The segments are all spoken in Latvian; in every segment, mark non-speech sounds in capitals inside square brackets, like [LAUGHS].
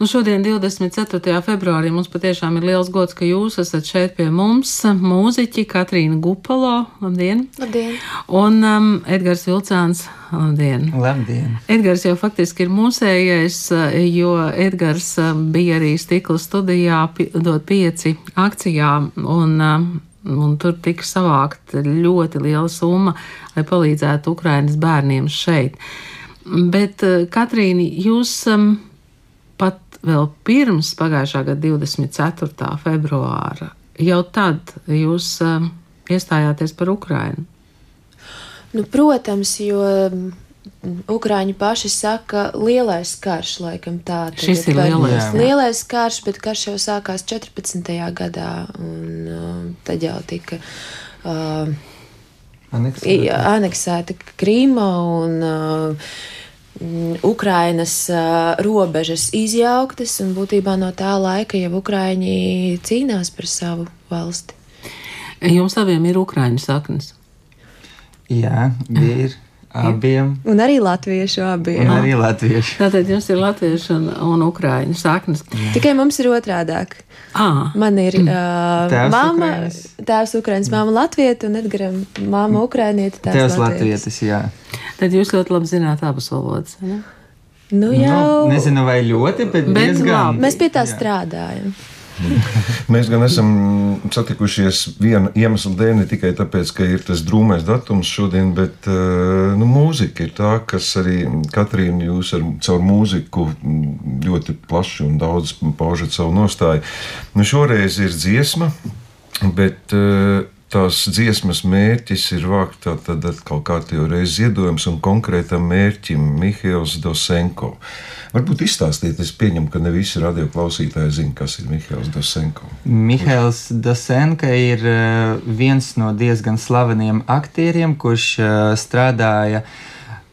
Nu, šodien, 24. februārī, mums patiešām ir liels gods, ka jūs esat šeit pie mums. Mūziķi Katrīna Gupalo, labdien! Labdien! Un um, Edgars Vilcāns, labdien! Labdien! Edgars jau faktiski ir mūsējais, jo Edgars um, bija arī stikla studijā dot pieci akcijā un um, un tur tika savākta ļoti liela summa, lai palīdzētu Ukrainas bērniem šeit. Bet, Katrīna, jūs um, pat vēl pirms pagājušā gada 24. februāra, jau tad jūs um, iestājāties par Ukrainu. Nu, protams, jo Ukrāņi paši saka, lielais karš, laikam tā. Šis ir lielais. Jā. Lielais karš, bet karš jau sākās 14. gadā, un uh, tad jau tika. Uh, aneksēta. aneksēta Krīma un uh, Ukrainas uh, robežas izjauktas, un būtībā no tā laika jau Ukrāņi cīnās par savu valsti. Jums abiem ir Ukrāņu saknes? Jā, [CLEARS THROAT] ir. Abiem. Un arī latviešu abiem. Un arī latviešu. Tātad jums ir latviešu un, un ukrāņu saknes. Jā. Tikai mums ir otrādāk. À. Man ir uh, tēvs mamma, Ukrainas. tēvs Ukraiņas, mamma Latvieta un Edgaram mamma Ukrainieta. Tēvs, tēvs Latvietis, jā. Tad jūs ļoti labi zināt abas valodas, ne? Nu, jau. Nu, nezinu, vai ļoti, bet, bet diezgan. Labi. Mēs pie tā jā. strādājam. [LAUGHS] Mēs gan esam satikušies viena iemesla dēļ, ne tikai tāpēc, ka ir tas drūmais datums šodien, bet eh, nu, mūzika ir tā, kas arī Katrīna jūs ar caur mūziku ļoti plaši un daudz paužat savu nostāju. Nu, šoreiz ir dziesma, bet uh, tās dziesmas mērķis ir vākt tātad atkal kārtējo reizi ziedojums un konkrētam mērķim Mihails Dosenko. Varbūt izstāstiet, es pieņemu, ka ne visi radioklausītāji zina, kas ir Mihails Dosenko. Mihails Dosenko ir eh, viens no diezgan slaveniem aktieriem, kurš eh, strādāja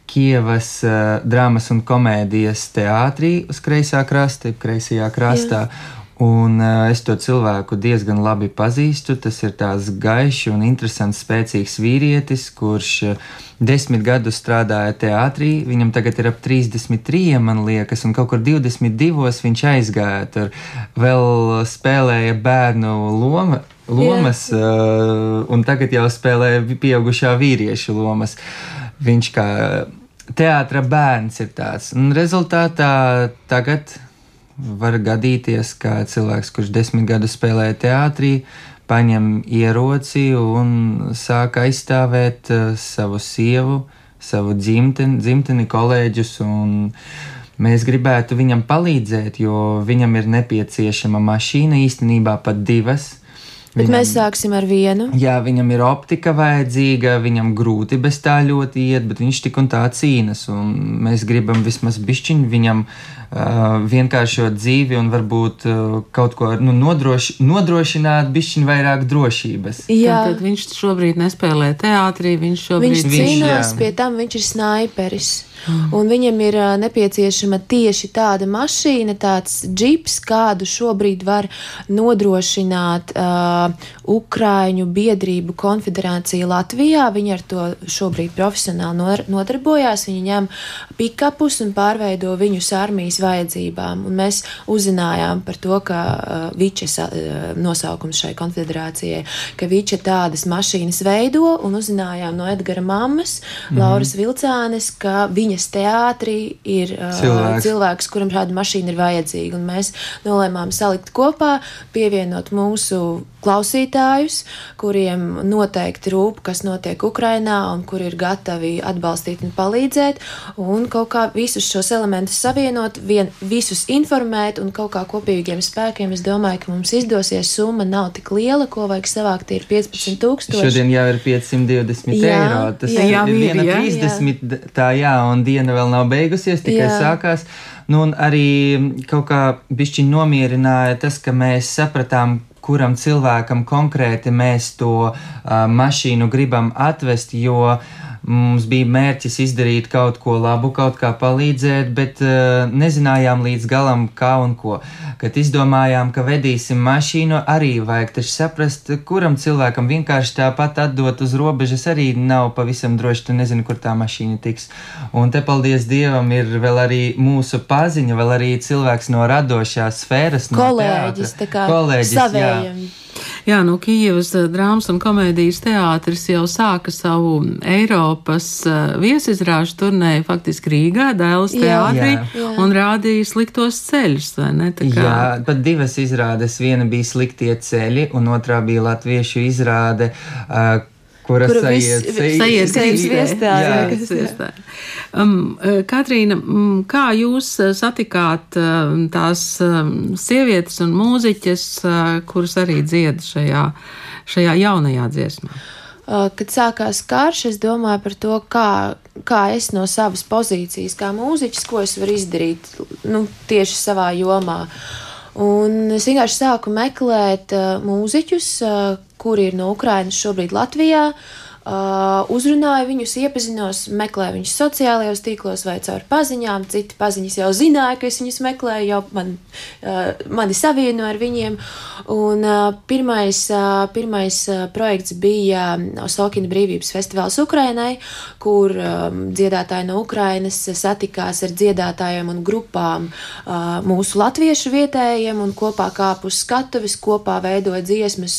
Kievas uh, drāmas un komēdijas teātrī uz kreisā krasta, kreisajā krastā. Jā. Un uh, es to cilvēku diezgan labi pazīstu. Tas ir tāds gaišs un interesants, spēcīgs vīrietis, kurš uh, desmit gadus strādāja teātrī. Viņam tagad ir ap 33, man liekas, un kaut kur 22 viņš aizgāja. Tur vēl spēlēja bērnu loma, lomas, yeah. uh, un tagad jau spēlē pieaugušā vīrieša lomas. Viņš kā teātra bērns ir tāds. Un rezultātā tagad var gadīties, ka cilvēks, kurš desmit gadus spēlēja teātrī, paņem ieroci un sāk aizstāvēt uh, savu sievu, savu dzimteni, dzimteni kolēģus. Mēs gribētu viņam palīdzēt, jo viņam ir nepieciešama mašīna, īstenībā pat divas. Bet viņam, mēs sāksim ar vienu. Jā, viņam ir optika vajadzīga, viņam grūti bez tā ļoti iet, bet viņš tik un tā cīnas. Un mēs gribam vismaz bišķiņu viņam uh, vienkāršot dzīvi un varbūt uh, kaut ko nu, nodroši, nodrošināt, bišķiņu vairāk drošības. Jā, tad, tad viņš šobrīd nespēlē teātrī, viņš šobrīd viņš cīnās, viņš, pie tam viņš ir snaiperis. Mm. Un viņam ir uh, nepieciešama tieši tāda mašīna, tāds džips, kādu šobrīd var nodrošināt uh, Ukraiņu biedrību konfederācija Latvijā. Viņi ar to šobrīd profesionāli nodarbojās. Viņi ņem pikapus un pārveido viņus armijas vajadzībām. Un mēs uzzinājām par to, ka uh, Vičes uh, nosaukums šai konfederācijai, ka Viče tādas mašīnas veido un uzzinājām no Edgara mammas, mm -hmm. Lauras Vilcānes, ka viņa viņas teātrī ir uh, cilvēks. cilvēks, kuram šāda mašīna ir vajadzīga. Un mēs nolēmām salikt kopā, pievienot mūsu klausītājus, kuriem noteikti rūp, kas notiek Ukrainā un kuri ir gatavi atbalstīt un palīdzēt, un kaut kā visus šos elementus savienot, vien, visus informēt un kaut kā kopīgiem spēkiem. Es domāju, ka mums izdosies. Summa nav tik liela, ko vajag savākt. Ir 15,000. Šodien jau ir 520 jā, eiro. Tas jā, jā, ir viena jā, 30, jā. tā jā, un diena vēl nav beigusies, tikai jā. sākās. Nu, un arī kaut kā bišķiņ nomierināja tas, ka mēs sapratām, kuram cilvēkam konkrēti mēs to uh, mašīnu gribam atvest, jo Mums bija mērķis izdarīt kaut ko labu, kaut kā palīdzēt, bet uh, nezinājām līdz galam, kā un ko. Kad izdomājām, ka vedīsim mašīnu, arī vajag taču saprast, kuram cilvēkam vienkārši tāpat atdot uz robežas arī nav pavisam droši, tu nezini, kur tā mašīna tiks. Un te paldies Dievam ir vēl arī mūsu paziņa, vēl arī cilvēks no radošās sfēras. Kolēģis, no tā kā kolēģis, savējiem. Jā. Jā, nu, Kijavas eh, drāmas un komēdijas teātris jau sāka savu Eiropas uh, viesizrāžu turnēju faktiski Rīgā, Dēls teātrī Jā. Jā. un rādīja sliktos ceļus, vai ne? Tā kā, Jā, pat divas izrādes. Viena bija sliktie ceļi, un otrā bija latviešu izrāde. Uh, Kura Kura sajiet, sviestā. Um, eh, Katrīna, mm, kā jūs eh, satikāt eh, tās um, sievietes un mūziķes, eh, kuras arī dzied šajā, šajā jaunajā dziesmā? Uh, Kad sākās karš, es domāju par to, kā, kā es no savas pozīcijas, kā mūziķis, ko es varu izdarīt nu, tieši savā jomā. Un es vienkārši sāku meklēt uh, mūziķus, uh, kuri ir no Ukrainas šobrīd Latvijā. Uh, uzrunāju viņus, iepazinos, meklēju viņus sociālajos tīklos vai caur paziņām. Citi paziņas jau zināja, ka es viņus meklēju, jau man, uh, mani savieno ar viņiem. Un, uh, pirmais, uh, pirmais uh, projekts bija Sokina brīvības festivāls Ukrainai, kur um, dziedātāji no Ukrainas satikās ar dziedātājiem un grupām uh, mūsu latviešu vietējiem un kopā kāpu uz skatuves, kopā veidoja dziesmas.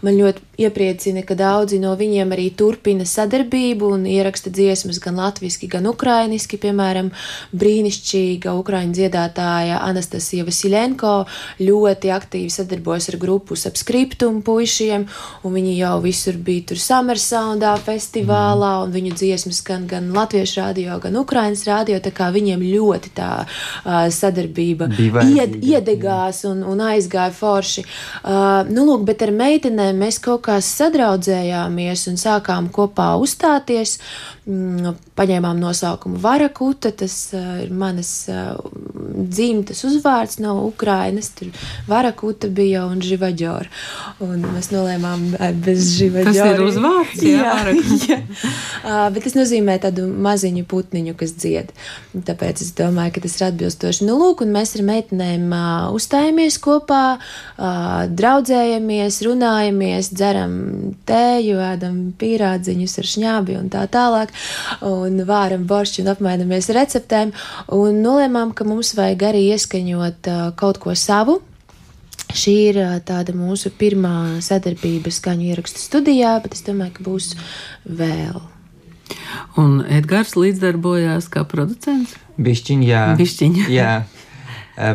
Man ļoti iepriecina, ka daudzi no viņiem arī turpina sadarbību un ieraksta dziesmas gan latviešu, gan ukrainiski. Piemēram, brīnišķīga ukraiņu dziedātāja Anastasija Vasilenko ļoti aktīvi sadarbojas ar grupu Subscriptum puišiem, un viņi jau visur bija tur Summer Soundā festivālā, un viņu dziesmas gan, gan latviešu radio, gan ukrainas radio, tā kā viņiem ļoti tā uh, sadarbība ied, iedegās un, un aizgāja forši. Uh, nu, lūk, bet ar meitenēm mēs kaut kā sadraudzējāmies un sākām kopā uzstāties. Mm, paņēmām nosaukumu Varakuta, tas uh, ir manas uh, dzimtas uzvārds no Ukrainas. Tur Varakuta bija un Živaģora. Un mēs nolēmām uh, bez Živaģora. Tas ir uzvārds, jā, jā, [LAUGHS] jā. Uh, bet tas nozīmē tādu maziņu putniņu, kas dzied. Tāpēc es domāju, ka tas ir atbilstoši. Nu, lūk, un mēs ar meitenēm uh, uzstājamies kopā, uh, draudzējamies, runājamies, dzeram tēju, ēdam pīrādziņus ar šņābi un tā tālāk, un vāram boršķi un apmainamies receptēm, un nolēmām, ka mums vajag arī ieskaņot uh, kaut ko savu. Šī ir ā, tāda mūsu pirmā sadarbība skaņu ierakstu studijā, bet es domāju, ka būs vēl. Un Edgars līdzdarbojās kā producents. Bišķiņ, jā. Bišķiņ. jā.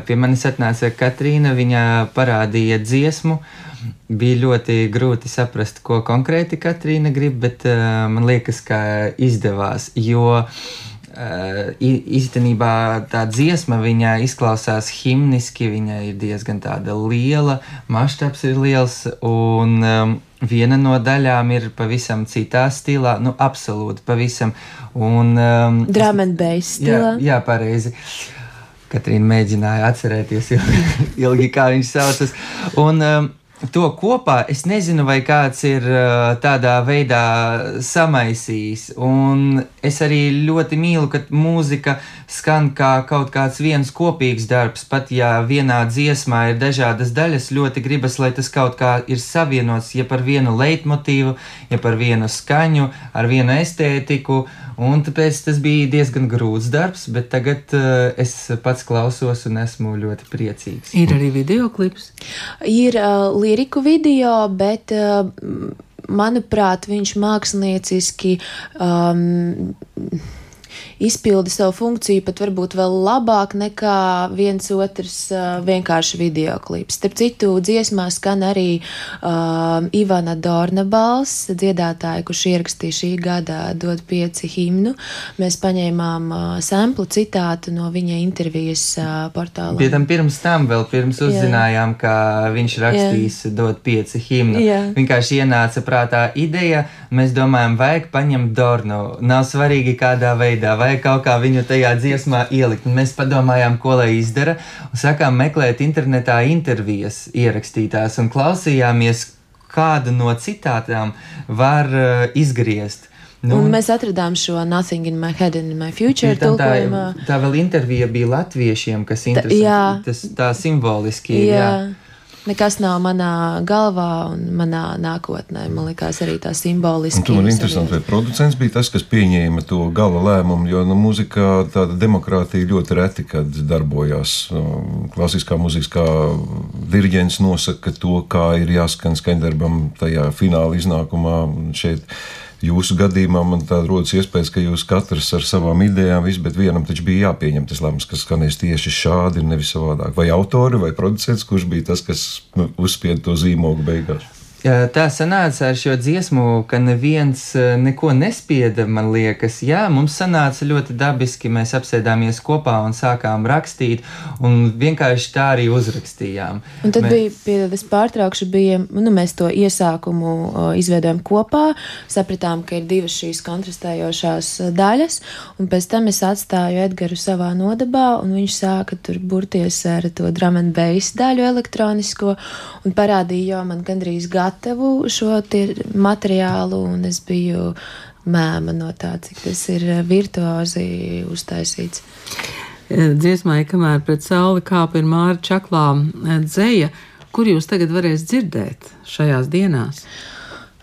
Pie manis atnāca Katrīna, viņa parādīja dziesmu. Bija ļoti grūti saprast, ko konkrēti Katrīna grib, bet uh, man liekas, ka izdevās. Jo uh, īstenībā tā dziesma viņa izklausās himniski, viņa ir diezgan tāda liela, masštabs ir liels, un um, viena no daļām ir pavisam citā stilā, nu, absolūti pavisam. Un, um, and bass Jā, stilā. jā pareizi. Katrīna mēģināja atcerēties ilgi, [LAUGHS] ilgi kā viņš saucas. Un, um, To kopā es nezinu, vai kāds ir uh, tādā veidā samaisījis. Un es arī ļoti mīlu, ka mūzika skan kā kaut kāds viens kopīgs darbs. Pat ja vienā dziesmā ir dažādas daļas, ļoti gribas, lai tas kaut kā ir savienots, ja par vienu leitmotīvu, ja par vienu skaņu, ar vienu estētiku. Un tāpēc tas bija diezgan grūts darbs, bet tagad uh, es pats klausos un esmu ļoti priecīgs. Ir arī video klips. Ir uh, liriku video, bet, uh, manuprāt, viņš mākslinieciski um, izpilda savu funkciju pat varbūt vēl labāk nekā viens otrs vienkārši video klips. Starp citu, dziesmā skan arī uh, Ivana Dorna balss, dziedātāja, kurš ierakstīja šī gada dod pieci himnu. Mēs paņēmām uh, samplu citātu no viņa intervijas uh, portālā. Pie tam pirms tam, vēl pirms uzzinājām, ka viņš rakstīs dot pieci himnu. Jā. Vienkārši ienāca prātā ideja, mēs domājam, vajag paņemt Dornu. Nav svarīgi kādā veidā, vajag kaut kā viņu tajā dziesmā ielikt. Un mēs padomājām, ko lai izdara, un sākām meklēt internetā intervijas ierakstītās un klausījāmies, kādu no citātām var uh, izgriezt. Nu, un mēs atradām šo Nothing in my head and in my future tā, tā, tā vēl intervija bija latviešiem, kas jā. Tas tā simboliski. Jā. Jā. Nekas nav manā galvā un manā nākotnē. Man liekas, arī tā simboliski. Un ir interesanti, vai producents bija tas, kas pieņēma to gala lēmumu, jo nu, mūzikā tāda demokrātija ļoti reti, kad darbojās. Um, Klasiskā mūzika, kā diriģents nosaka to, kā ir jāskan skandarbam tajā fināla iznākumā. Šeit jūsu gadījumā man tāda rodas iespējas, ka jūs katrs ar savām idejām, viss, bet vienam taču bija jāpieņem tas lēmums, kas skanēs tieši šādi, nevis savādāk. Vai autori vai producents, kurš bija tas, kas nu, uzspieda to zīmogu beigās? Tā sanāca ar šo dziesmu, ka neviens neko nespieda, man liekas. Jā, mums sanāca ļoti dabiski. Mēs apsēdāmies kopā un sākām rakstīt, un vienkārši tā arī uzrakstījām. Un tad Mē- bija, pie, es pārtraukšu, bija, nu, mēs to iesākumu o, izveidojam kopā, sapratām, ka ir divas šīs kontrastējošās daļas, un pēc tam es atstāju Edgaru savā nodabā, un viņš sāka tur burties ar to drum and bass daļu elektronisko, un parādīja jau man gandrīz gatavu šo materiālu, un es biju mēma no tā, cik tas ir eh, virtuozi uztaisīts. Dziesmai, kamēr pret sauli kāpa ir Māra Čaklā dzēja, kur jūs tagad varēs dzirdēt šajās dienās?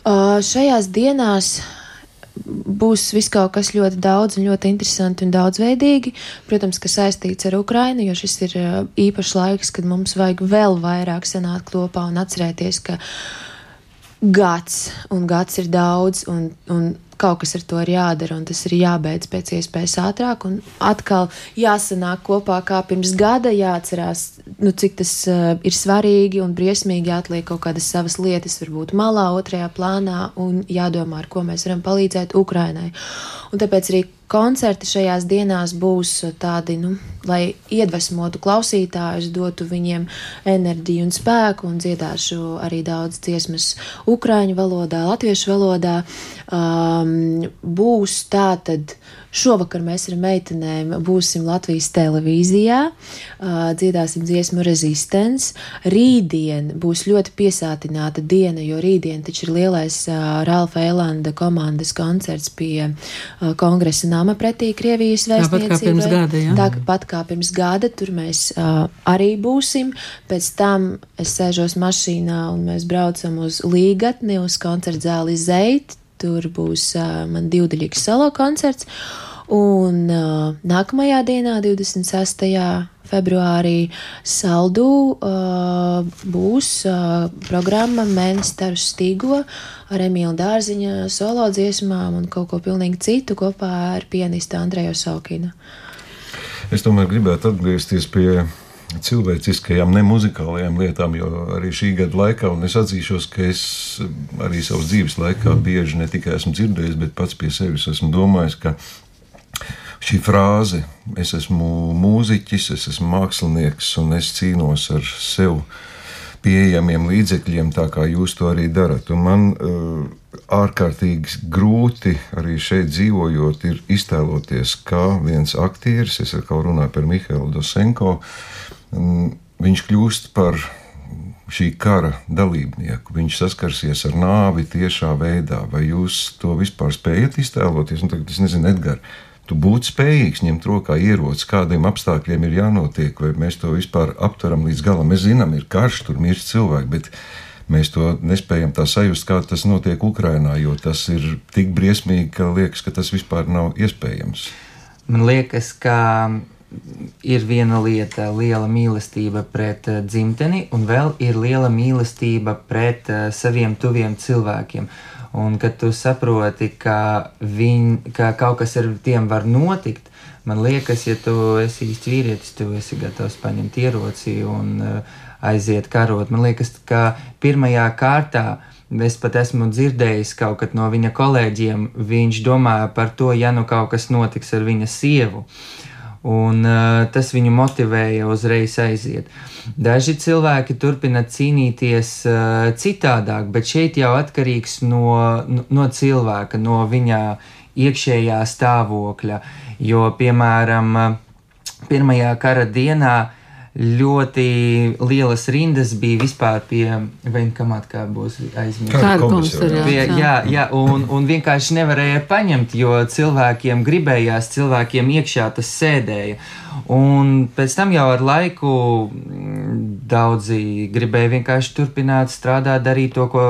Uh, šajās dienās būs viss kaut kas ļoti daudz un ļoti interesanti un daudzveidīgi. Protams, ka saistīts ar Ukrainu, jo šis ir uh, īpašs laiks, kad mums vajag vēl vairāk sanākt kopā un atcerēties, ka gads un gads ir daudz un, un kaut kas ar to ir jādara, un tas ir jābeidz pēc iespējas ātrāk. Un atkal jāsanāk kopā kā pirms gada, jāatcerās, nu, cik tas uh, ir svarīgi un briesmīgi jāatliek kaut kādas savas lietas, varbūt malā, otrajā plānā, un jādomā, ar ko mēs varam palīdzēt Ukrainai. Un tāpēc arī koncerti šajās dienās būs tādi, nu, lai iedvesmotu klausītājus, dotu viņiem enerģiju un spēku, un dziedāšu arī daudz dziesmas ukraiņu valodā, latviešu valodā. Um, būs tā tad. Šovakar mēs ar meitenēm būsim Latvijas televīzijā, dziedāsim dziesmu Resistance. Rītdien būs ļoti piesātināta diena, jo rītdien taču ir lielais Ralfa Elanda komandas koncerts pie kongresa nama pretī Krievijas Tāpat kā vēstniecībai. pirms gada, jā. Tāpat kā pirms gada, tur mēs arī būsim. Pēc tam es sēžos mašīnā un mēs braucam uz Līgatni, uz koncertu zāli Zeit. Tur būs uh, man divdaļīgs solo koncerts. Un uh, nākamajā dienā, 26. februārī, Saldū uh, būs uh, programma Mēnesis Stīgo ar Emīlu Dārziņa solo dziesmām un kaut ko pilnīgi citu kopā ar pianistu Andreju Saukinu. Es tomēr gribētu atgriezties pie cilvēciskajām, ne muzikālajām lietām, jo arī šī gada laikā, un es atzīšos, ka es arī savas dzīves laikā bieži ne tikai esmu dzirdējis, bet pats pie sevis esmu domājis, ka šī frāze, es esmu mūziķis, es esmu mākslinieks un es cīnos ar sevi pieejamiem līdzekļiem, tā kā jūs to arī darat. Un man uh, ārkārtīgi grūti arī šeit dzīvojot, ir iztēloties, kā viens aktieris, es atkal runāju par Mihālu Dosenko, viņš kļūst par šī kara dalībnieku. Viņš saskarsies ar nāvi tiešā veidā. Vai jūs to vispār spējat iztēloties? Un tagad es nezinu, Edgars, tu būtu spējīgs ņemt rokā ieroci, kādiem apstākļiem ir jānotiek, vai mēs to vispār aptveram līdz galam. Mēs zinām, ir karš, tur mirst cilvēki, bet mēs to nespējam tā sajust, kā tas notiek Ukrajinā, jo tas ir tik briesmīgi, ka liekas, ka tas vispār nav iespējams. Man liekas, ka ir viena lieta, liela mīlestība pret uh, dzimteni, un vēl ir liela mīlestība pret uh, saviem tuviem cilvēkiem. Un kad tu saproti, ka, viņ, ka kaut kas ar tiem var notikt, man liekas, ja tu esi īsti vīrietis, tu esi gatavs paņemt ieroci un uh, aiziet karot. Man liekas, ka pirmajā kārtā es pat esmu dzirdējis kaut kad no viņa kolēģiem, viņš domāja par to, ja nu kaut kas notiks ar viņa sievu. Un uh, tas viņu motivēja uzreiz aiziet. Daži cilvēki turpina cīnīties uh, citādāk, bet šeit jau atkarīgs no, no, cilvēka, no viņa iekšējā stāvokļa. Jo, piemēram, uh, pirmajā kara dienā ļoti lielas rindas bija vispār pie Venkamāta, kā būs aizmirst. Kāda Kāda komisariāta? komisariāta? Pie, jā, jā un, un vienkārši nevarēja paņemt, jo cilvēkiem gribējās, cilvēkiem iekšā tas sēdēja. Un pēc tam jau ar laiku daudzi gribēja vienkārši turpināt strādāt, darīt to, ko,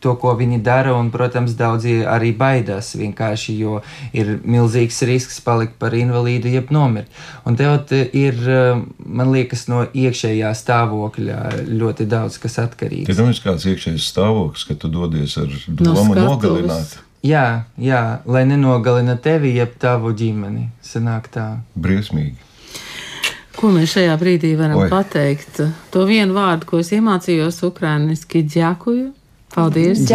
to, ko viņi dara, un, protams, daudzi arī baidās vienkārši, jo ir milzīgs risks palikt par invalīdu, jeb nomirt. Un tev te ir, eh, man liekas, no iekšējā stāvokļa ļoti daudz kas atkarīgs. Ja tam ir kāds iekšējs stāvoklis, ka tu dodies ar No domu skatuves. nogalināt, Jā, jā, lai nenogalina tevi, jeb tavu ģimeni. Sanāk tā. briesmīgi. Ko mēs šajā brīdī varam Oi. Pateikt? To vienu vārdu, ko es iemācījos ukrāniski, ģēkuju. Paldies!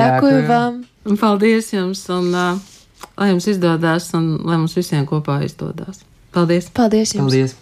Vám! Un Paldies jums! Un, uh, lai jums izdodas, un lai mums visiem kopā izdodas. Paldies! Paldies jums! Paldies!